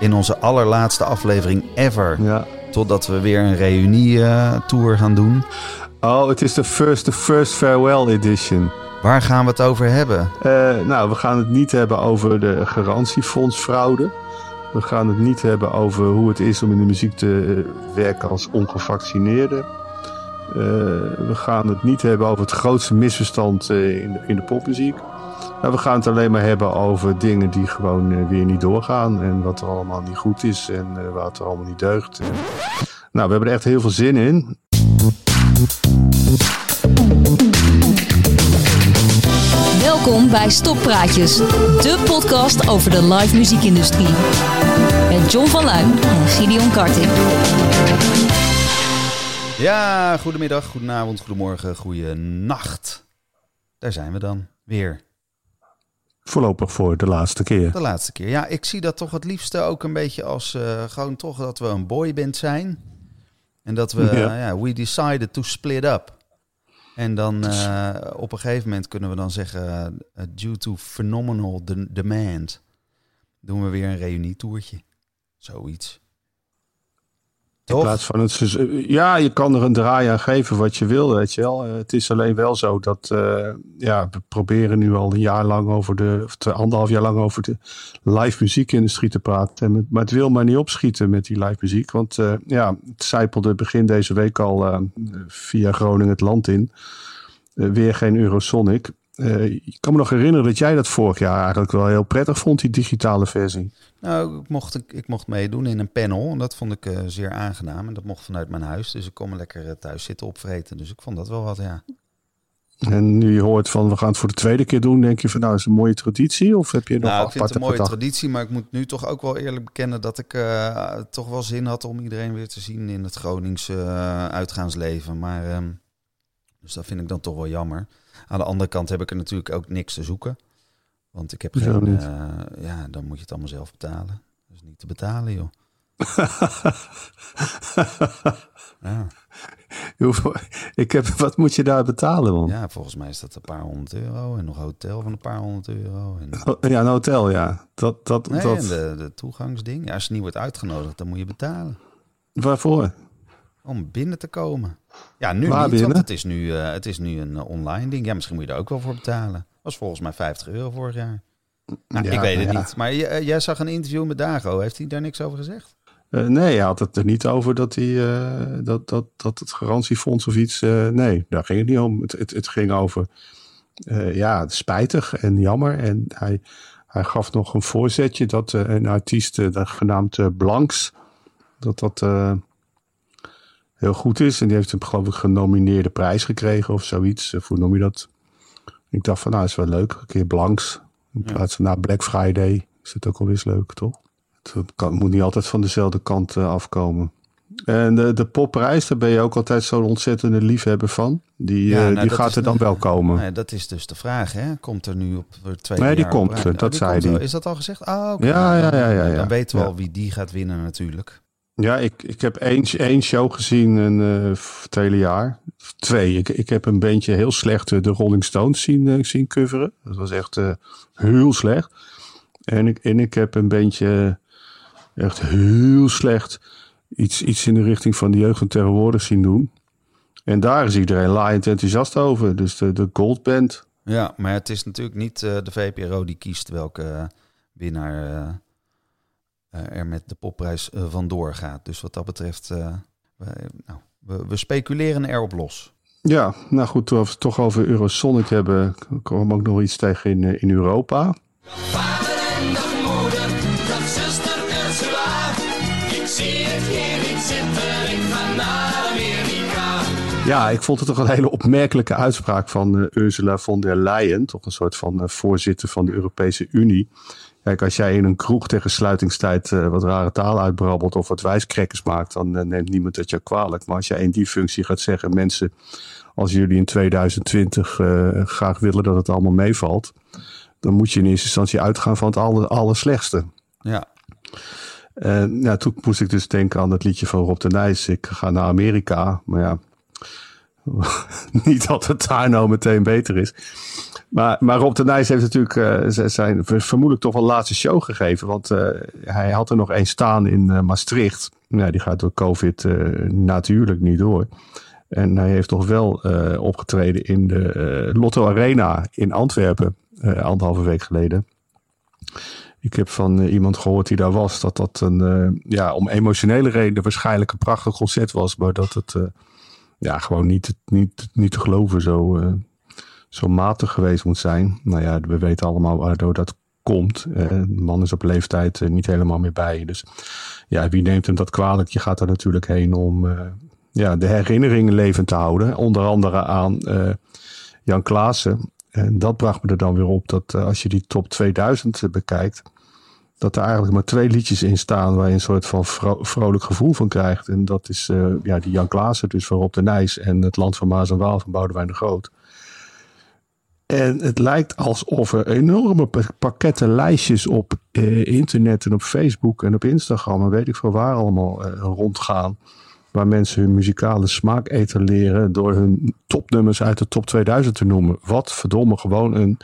in onze allerlaatste aflevering ever. Ja. Totdat we weer een reunie-tour gaan doen. Oh, het is de first, the first farewell edition. Waar gaan we het over hebben? Eh, nou, we gaan het niet hebben over de garantiefondsfraude. We gaan het niet hebben over hoe het is om in de muziek te eh, werken als ongevaccineerde. Eh, we gaan het niet hebben over het grootste misverstand eh, in, de, in de popmuziek. Nou, we gaan het alleen maar hebben over dingen die gewoon eh, weer niet doorgaan. En wat er allemaal niet goed is en eh, wat er allemaal niet deugt. En- nou, we hebben er echt heel veel zin in. Welkom bij Stoppraatjes, de podcast over de live muziekindustrie. Met John van Luijn en Gideon Karting. Ja, goedemiddag, goedenavond, goedemorgen, goedenacht. Daar zijn we dan weer. Voorlopig voor de laatste keer. De laatste keer. Ja, ik zie dat toch het liefste ook een beetje als eh, gewoon toch dat we een boyband zijn. En dat we, Ja. ja, we decided to split up. En dan eh, op een gegeven moment kunnen we dan zeggen, eh, due to phenomenal de- demand, doen we weer een reunietoertje. Zoiets. In plaats van het seizoen- Ja, je kan er een draai aan geven wat je wil, weet je wel. Eh, Het is alleen wel zo dat eh, ja, we proberen nu al een jaar lang over de, of anderhalf jaar lang over de live muziekindustrie te praten. En Maar het wil maar niet opschieten met die live muziek. Want eh, ja, het zijpelde begin deze week al eh, via Groningen het land in. Eh, weer geen Eurosonic. Eh, ik kan me nog herinneren dat jij dat vorig jaar eigenlijk wel heel prettig vond, die digitale versie. Nou, ik mocht, ik mocht meedoen in een panel en dat vond ik eh, zeer aangenaam. En dat mocht vanuit mijn huis, dus ik kon me lekker eh, thuis zitten opvreten. Dus ik vond dat wel wat, ja. En nu je hoort van we gaan het voor de tweede keer doen, denk je van nou is het een mooie traditie? Of heb je nog Nou, ik vind het een mooie traditie, maar ik moet nu toch ook wel eerlijk bekennen dat ik toch wel zin had om iedereen weer te zien in het Groningse uitgaansleven. Maar, ehm, dus dat vind ik dan toch wel jammer. Aan de andere kant heb ik er natuurlijk ook niks te zoeken. Want ik heb geen, eh, ja, dan moet je het allemaal zelf betalen. Dat is niet te betalen, joh. Ja. Ik heb, wat moet je daar betalen man? Ja, ja, volgens mij is dat een paar honderd euro. En nog hotel van een paar honderd euro. En, een hotel, ja. Dat, dat, nee, dat, en de, de toegangsding. Ja, als je niet wordt uitgenodigd, dan moet je betalen. Waarvoor? Om binnen te komen. Ja, nu niet, binnen? want het is nu, eh, het is nu een eh, online ding. Ja, misschien moet je daar ook wel voor betalen. was volgens mij 50 euro vorig jaar. Nou, Ja, ik weet het ja. niet. Maar eh, jij zag een interview met Dago. Heeft hij daar niks over gezegd? Nee, hij had het er niet over dat, hij, dat, dat, dat het garantiefonds of iets... nee, daar ging het niet om. Het, het, het ging over, ja, spijtig en jammer. En hij, hij gaf nog een voorzetje dat een artiest, genaamd Blanks... dat dat heel goed is. En die heeft een, geloof ik, genomineerde prijs gekregen of zoiets. Eh, hoe noem je dat? Ik dacht van, nou, is wel leuk. Een keer Blanks. In plaats van, nou, Black Friday is het ook alweer leuk, toch? Het kan, moet niet altijd van dezelfde kant eh, afkomen. En de, de popprijs, daar ben je ook altijd zo'n ontzettende liefhebber van. Die, Ja, eh, nou, die gaat er dan de- wel komen. Nee, dat is dus de vraag, hè? Komt er nu op het tweede Nee, die jaar komt Oh, dat die zei hij. Is dat al gezegd? Ah, oké. Ja, ja, ja, ja, ja. Dan weten we al wie die gaat winnen natuurlijk. Ja, ik, ik heb één, één show gezien in, eh, het hele jaar. Twee. Ik, ik heb een bandje heel slecht eh, de Rolling Stones zien, eh, zien coveren. Dat was echt heel slecht. En ik, en ik heb een eh, echt heel slecht iets, iets in de richting van de jeugd van tegenwoordig zien doen. En daar is iedereen laaiend enthousiast over. Dus de, de Gold Band. Ja, maar het is natuurlijk niet de VPRO die kiest welke winnaar er met de popprijs eh, vandoor gaat. Dus wat dat betreft, eh, nou, we, we speculeren erop los. Ja, nou goed, als we het toch over Eurosonic hebben, kwam ook nog iets tegen in, eh, in Europa. En Amerika. Ja, ik vond het toch een hele opmerkelijke uitspraak van eh, Ursula von der Leyen, toch een soort van eh, voorzitter van de Europese Unie. Kijk, als jij in een kroeg tegen sluitingstijd eh, wat rare taal uitbrabbelt of wat wijskrekkers maakt, dan eh, neemt niemand het je kwalijk. Maar als jij in die functie gaat zeggen, mensen, als jullie in 2020 eh, graag willen dat het allemaal meevalt, dan moet je in eerste instantie uitgaan van het aller, allerslechtste. Ja, ja, toen moest ik dus denken aan het liedje van Rob de Nijs. Ik ga naar Amerika. Maar ja, niet dat het daar nou meteen beter is. Maar, maar Rob de Nijs heeft natuurlijk uh, zijn vermoedelijk toch wel laatste show gegeven. Want uh, hij had er nog één staan in uh, Maastricht. Nou, die gaat door COVID natuurlijk niet door. En hij heeft toch wel opgetreden in de Lotto Arena in Antwerpen. anderhalve week geleden. Ik heb van iemand gehoord die daar was. Dat dat een, ja, om emotionele redenen waarschijnlijk een prachtig concert was. Maar dat het ja, gewoon niet, niet, niet te geloven zo zo matig geweest moet zijn. Nou ja, we weten allemaal waardoor dat komt. Uh, man is op leeftijd uh, niet helemaal meer bij. Dus ja, wie neemt hem dat kwalijk? Je gaat er natuurlijk heen om uh, ja, de herinneringen levend te houden. Onder andere aan Jan Klaassen. En dat bracht me er dan weer op dat als je die top 2000 bekijkt, dat er eigenlijk maar twee liedjes in staan waar je een soort van vro vrolijk gevoel van krijgt. En dat is ja, die Jan Klaassen, dus van Rob de Nijs en het Land van Maas en Waal van Boudewijn de Groot. En het lijkt alsof er enorme pakketten lijstjes op eh, internet en op Facebook en op Instagram en weet ik veel waar allemaal eh, rondgaan. Waar mensen hun muzikale smaak etaleren door hun topnummers uit de top 2000 te noemen. Wat verdomme gewoon een,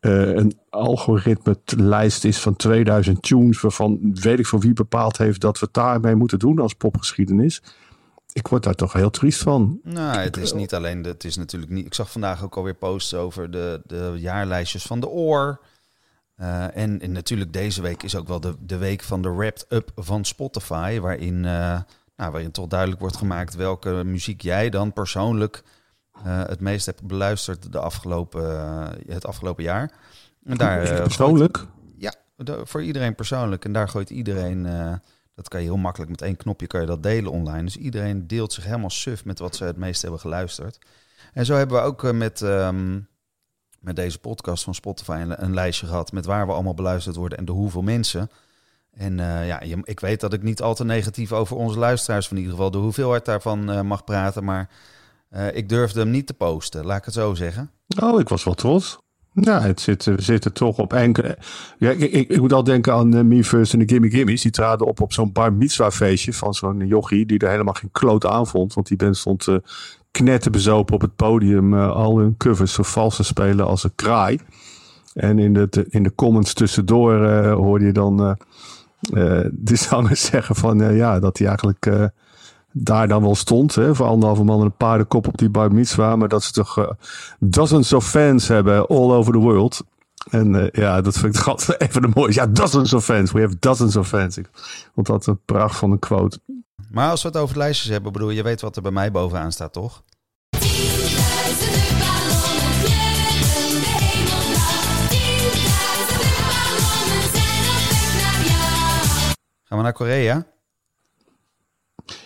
uh, een algoritme lijst is van 2000 tunes. Waarvan weet ik van wie bepaald heeft dat we het daarmee moeten doen als popgeschiedenis ik word daar toch heel triest van. Nou, het is niet alleen, het is natuurlijk niet. Ik zag vandaag ook alweer posts over de, de jaarlijstjes van de oor. Uh, en, en, natuurlijk deze week is ook wel de, de week van de wrapped up van Spotify, waarin, uh, nou, waarin toch duidelijk wordt gemaakt welke muziek jij dan persoonlijk uh, het meest hebt beluisterd de afgelopen, het afgelopen jaar. En daar, persoonlijk? Gooit, ja, de, voor iedereen persoonlijk. En daar gooit iedereen dat kan je heel makkelijk met één knopje kan je dat delen online. Dus iedereen deelt zich helemaal suf met wat ze het meest hebben geluisterd. En zo hebben we ook eh, met, um, met deze podcast van Spotify een, lijstje gehad met waar we allemaal beluisterd worden en de hoeveel mensen. En uh, ja, ik weet dat ik niet al te negatief over onze luisteraars van in ieder geval de hoeveelheid daarvan uh, mag praten, maar ik durfde hem niet te posten, laat ik het zo zeggen. Oh, ik was wel trots. Ja, het zit, we zitten toch op enkele. Ja, ik, ik, moet al denken aan uh, Me First en de Gimme Gimmies. Die traden op op zo'n bar mitzwa feestje van zo'n jochie die er helemaal geen kloot aan vond. Want die band stond uh, knetterbezopen op het podium al hun covers zo vals spelen als een kraai. En in de, in de comments tussendoor hoorde je dan de zangers zeggen van ja, dat hij eigenlijk daar dan wel stond. Hè, voor anderhalve man en een paardenkop op die bar mitzwa. Maar dat ze toch uh, dozens of fans hebben all over the world. En uh, ja, dat vind ik altijd even de mooiste. Ja, dozens of fans. We have dozens of fans. Ik vond dat een pracht van een quote. Maar als we het over lijstjes hebben, bedoel je weet wat er bij mij bovenaan staat, toch? Gaan we naar Korea?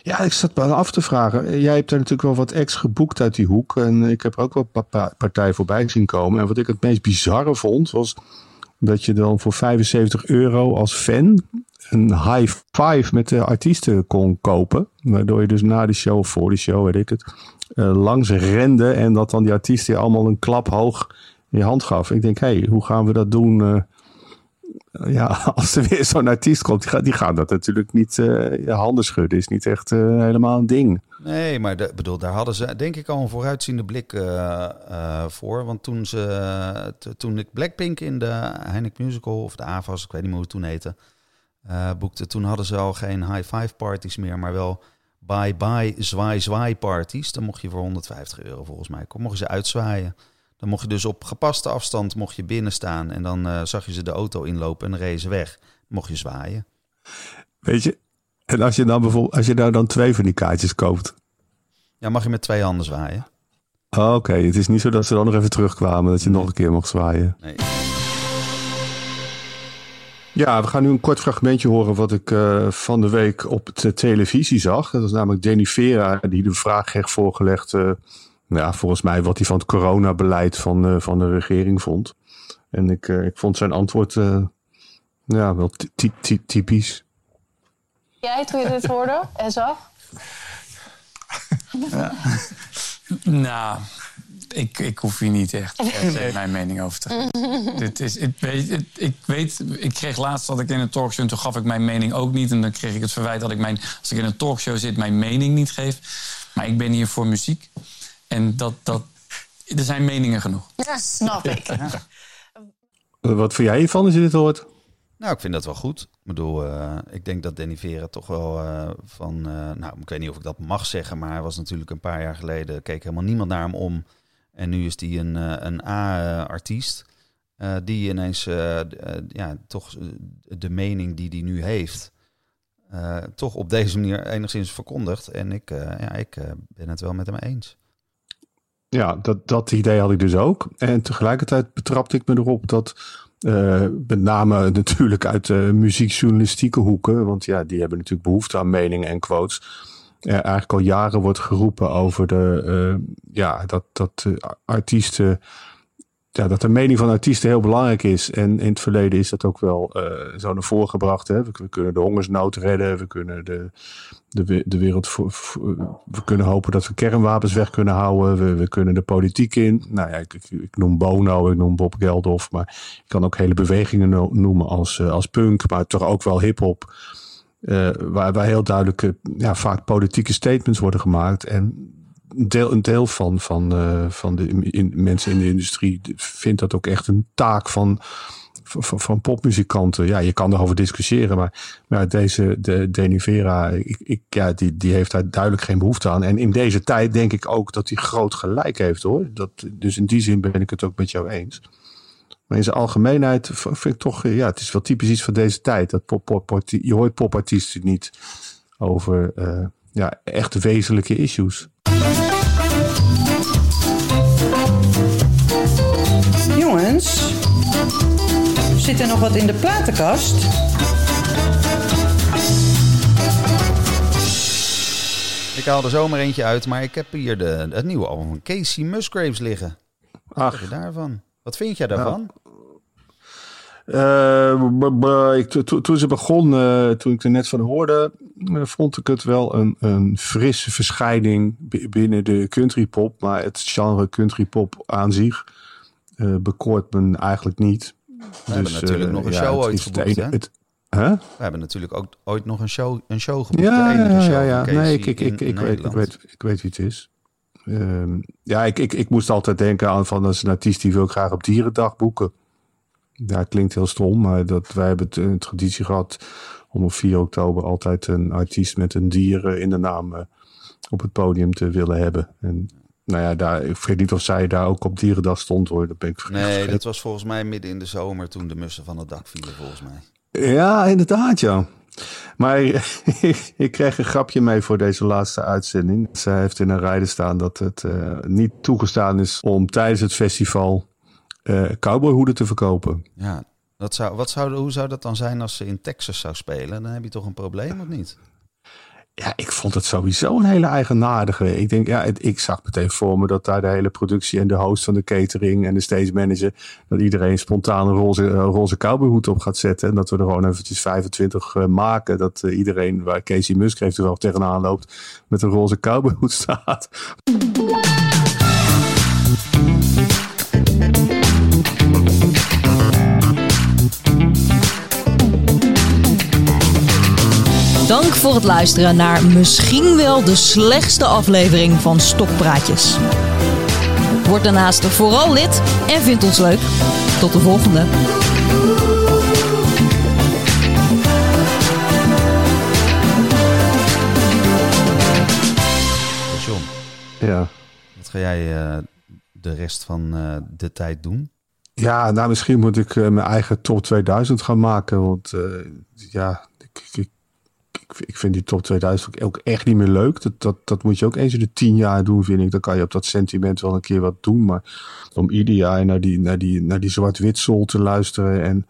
Ja, ik zat me af te vragen. Jij hebt er natuurlijk wel wat ex geboekt uit die hoek. En ik heb ook wel partijen voorbij zien komen. En wat ik het meest bizarre vond, was dat je dan voor 75 euro als fan een high five met de artiesten kon kopen. Waardoor je dus na de show, voor de show, weet ik het, uh, langs rende. En dat dan die artiesten allemaal een klap hoog in je hand gaf. Ik denk, hé, hey, hoe gaan we dat doen? Uh, ja, als er weer zo'n artiest komt, die, gaan dat natuurlijk niet uh, handen schudden. Is niet echt uh, helemaal een ding. Nee, maar bedoel, daar hadden ze denk ik al een vooruitziende blik uh, voor. Want toen, ze, toen ik Blackpink in de Heineken Musical, of de AVAS, ik weet niet meer hoe het toen heette, boekte, toen hadden ze al geen high five parties meer, maar wel bye bye zwaai zwaai parties. Dan mocht je voor 150 euro volgens mij, kon, mocht je ze uitzwaaien. Dan mocht je dus op gepaste afstand mocht je binnen staan. En dan uh, zag je ze de auto inlopen en ze weg. Mocht je zwaaien. Weet je, en als je dan bijvoorbeeld, als je nou dan twee van die kaartjes koopt. Ja, mag je met twee handen zwaaien. Oh, Oké, het is niet zo dat ze dan nog even terugkwamen. Dat je nog een keer mocht zwaaien. Nee. Ja, we gaan nu een kort fragmentje horen wat ik uh, van de week op de televisie zag. Dat was namelijk Danny Vera die de vraag kreeg voorgelegd... Uh, ja, volgens mij wat hij van het coronabeleid van, uh, van de regering vond. En ik, uh, ik vond zijn antwoord uh, ja, wel typisch. Jij toen je dit hoorde en zag? Ja. nou, ik, ik hoef hier niet echt nee. mijn mening over te geven. Dit is, ik, weet, ik weet, ik kreeg laatst dat ik in een talkshow en toen gaf ik mijn mening ook niet. En dan kreeg ik het verwijt dat ik mijn, als ik in een talkshow zit, mijn mening niet geef. Maar ik ben hier voor muziek. En dat, dat er zijn meningen genoeg. Ja, snap ik. Wat vind jij hiervan als je dit hoort? Nou, ik vind dat wel goed. Ik bedoel, eh, ik denk dat Danny Vera toch wel eh, van... eh, nou, ik weet niet of ik dat mag zeggen, maar hij was natuurlijk een paar jaar geleden... keek helemaal niemand naar hem om. En nu is hij een, eh, een A-artiest. eh, die ineens eh, eh, ja, toch eh, de mening die hij nu heeft... eh, toch op deze manier enigszins verkondigt. En ik, eh, ja, ik eh, ben het wel met hem eens. Ja, dat, dat idee had ik dus ook. En tegelijkertijd betrapte ik me erop dat eh, met name natuurlijk uit de muziekjournalistieke hoeken, want ja, die hebben natuurlijk behoefte aan meningen en quotes. Er eigenlijk al jaren wordt geroepen over de, eh, ja, dat, dat eh, artiesten, ja, dat de mening van artiesten heel belangrijk is. En in het verleden is dat ook wel eh, zo naar voren gebracht. Hè? We, kunnen de hongersnood redden, we kunnen de, de, de wereld voor, we kunnen hopen dat we kernwapens weg kunnen houden. We, we kunnen de politiek in. Nou ja, ik, ik, noem Bono, ik noem Bob Geldof. Maar ik kan ook hele bewegingen no- noemen als, eh, als punk, maar toch ook wel hip-hop. eh, waar, waar heel duidelijk eh, ja, vaak politieke statements worden gemaakt. En deel, een deel van, van, eh, van de in, mensen in de industrie vindt dat ook echt een taak van, van, van popmuzikanten. Ja, je kan erover discussiëren, maar, maar deze de Denivera, ik, ik, ja, die, die heeft daar duidelijk geen behoefte aan. En in deze tijd denk ik ook dat hij groot gelijk heeft hoor. Dat, dus in die zin ben ik het ook met jou eens. Maar in zijn algemeenheid vind ik toch, ja, het is wel typisch iets van deze tijd. Dat pop, pop- je hoort popartiesten niet over eh, ja, echt wezenlijke issues. Jongens, zit er nog wat in de platenkast? Ik haal er zomaar eentje uit, maar ik heb hier de, het nieuwe album van Casey Musgraves liggen. Wat vind je Ach, daarvan? Wat vind jij daarvan? Eh, ik, to- to- toen ze begon, eh, toen ik er net van hoorde, eh, vond ik het wel een, een frisse verschijning bi- binnen de country pop. Maar het genre country pop aan zich eh, bekoort me eigenlijk niet. We hebben natuurlijk nog een show ooit geboekt, hè? het-? We hebben natuurlijk ook ooit nog een show, een show geboekt. Ja, de enige ja, show ja, Nee, ik, ik, ik, ik, weet, ik, weet, ik weet wie het is. Ehm, ja, ik, ik, ik moest altijd denken aan van als een artiest die wil ik graag op dierendag boeken. Ja, klinkt heel stom, maar dat, wij hebben het een traditie gehad om op 4 oktober altijd een artiest met een dier eh, in de naam eh, op het podium te willen hebben. En nou ja, daar, ik weet niet of zij daar ook op dierendag stond hoor. Dat ben ik Nee, dat was volgens mij midden in de zomer toen de mussen van het dak vielen, volgens mij. Ja, inderdaad, ja. Maar ik kreeg een grapje mee voor deze laatste uitzending. Zij heeft in een rijden staan dat het eh, niet toegestaan is om tijdens het festival eh cowboyhoeden te verkopen. Ja, dat zou, wat zou, hoe zou dat dan zijn als ze in Texas zou spelen? Dan heb je toch een probleem, of niet? Ja, ik vond het sowieso een hele eigenaardige. Ik denk, ja, het- ik zag meteen voor me dat daar de hele productie en de host van de catering en de stage manager, dat iedereen spontaan een roze, eh, roze cowboyhoed op gaat zetten. En dat we er gewoon eventjes 25 eh, maken. Dat eh, iedereen, waar Casey Musgrave er wel tegenaan loopt, met een roze cowboyhoed staat. Dank voor het luisteren naar misschien wel de slechtste aflevering van Stokpraatjes. Word daarnaast vooral lid en vind ons leuk. Tot de volgende. John, Ja. wat ga jij eh, de rest van eh, de tijd doen? Ja, nou misschien moet ik eh, mijn eigen top 2000 gaan maken. Want eh, ja, ik, ik, ik, ik vind die top 2000 ook echt niet meer leuk. Dat, dat, dat moet je ook eens in de tien jaar doen, vind ik. Dan kan je op dat sentiment wel een keer wat doen. Maar om ieder jaar naar die, naar die, naar die zwart-wit soul te luisteren... en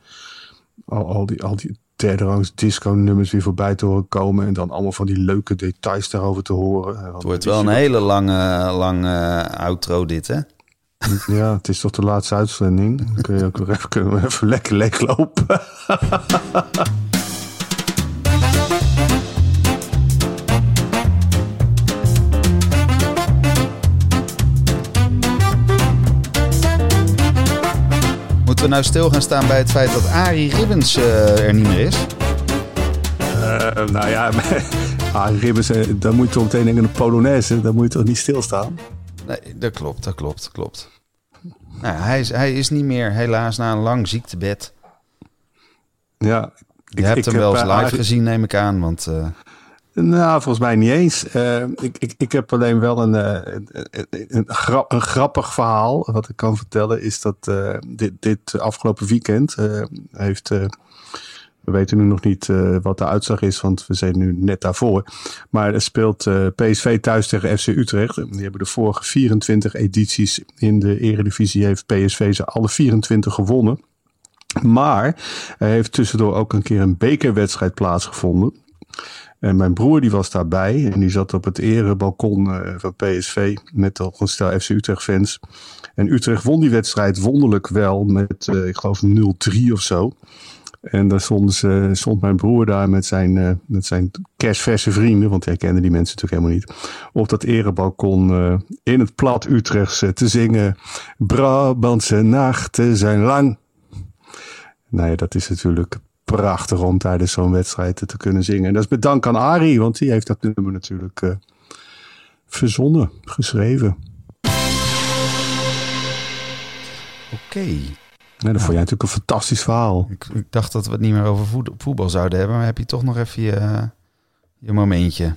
al, al die, al die derde rangs disco nummers weer voorbij te horen komen... en dan allemaal van die leuke details daarover te horen. Het wordt wel een hele lange, lange outro dit, hè? Ja, het is toch de laatste uitzending. Dan kun je ook weer even, kunnen we even lekker leeglopen. Moeten we nou stil gaan staan bij het feit dat Arie Ribbens eh, er niet meer is? Eh, nou ja, ah, Ribbers, eh, dan moet je toch meteen denken aan de Polonaise. Dan moet je toch niet stilstaan? Nee, dat klopt, dat klopt, dat klopt. Nou, hij, is, hij is niet meer, helaas, na een lang ziektebed. Ja, Je hebt hem heb, wel eens live Arie- gezien, neem ik aan. Want Nou, volgens mij niet eens. Eh, ik, ik, ik heb alleen wel een, eh, een, een, een, grap- een grappig verhaal. Wat ik kan vertellen is dat eh, dit, dit afgelopen weekend heeft... we weten nu nog niet wat de uitslag is, want we zijn nu net daarvoor. Maar er speelt PSV thuis tegen FC Utrecht. Die hebben de vorige 24 edities in de Eredivisie. Heeft PSV ze alle 24 gewonnen. Maar er heeft tussendoor ook een keer een bekerwedstrijd plaatsgevonden. En mijn broer die was daarbij en die zat op het erebalkon eh, van PSV met nog een stel FC Utrecht fans. En Utrecht won die wedstrijd wonderlijk wel met, eh, ik geloof 0-3 of zo. En daar stond, ze, stond mijn broer daar met zijn, eh, met zijn kerstverse vrienden, want hij kende die mensen natuurlijk helemaal niet, op dat erebalkon eh, in het plat Utrechts eh, te zingen. Brabantse nachten zijn lang. Nou ja, dat is natuurlijk prachtig om tijdens zo'n wedstrijd te kunnen zingen. En dat is met dank aan Arie, want die heeft dat nummer natuurlijk eh, verzonnen, geschreven. oké. En dat vond jij natuurlijk een fantastisch verhaal. Ik, ik dacht dat we het niet meer over voet- voetbal zouden hebben. Maar heb je toch nog even je, je momentje.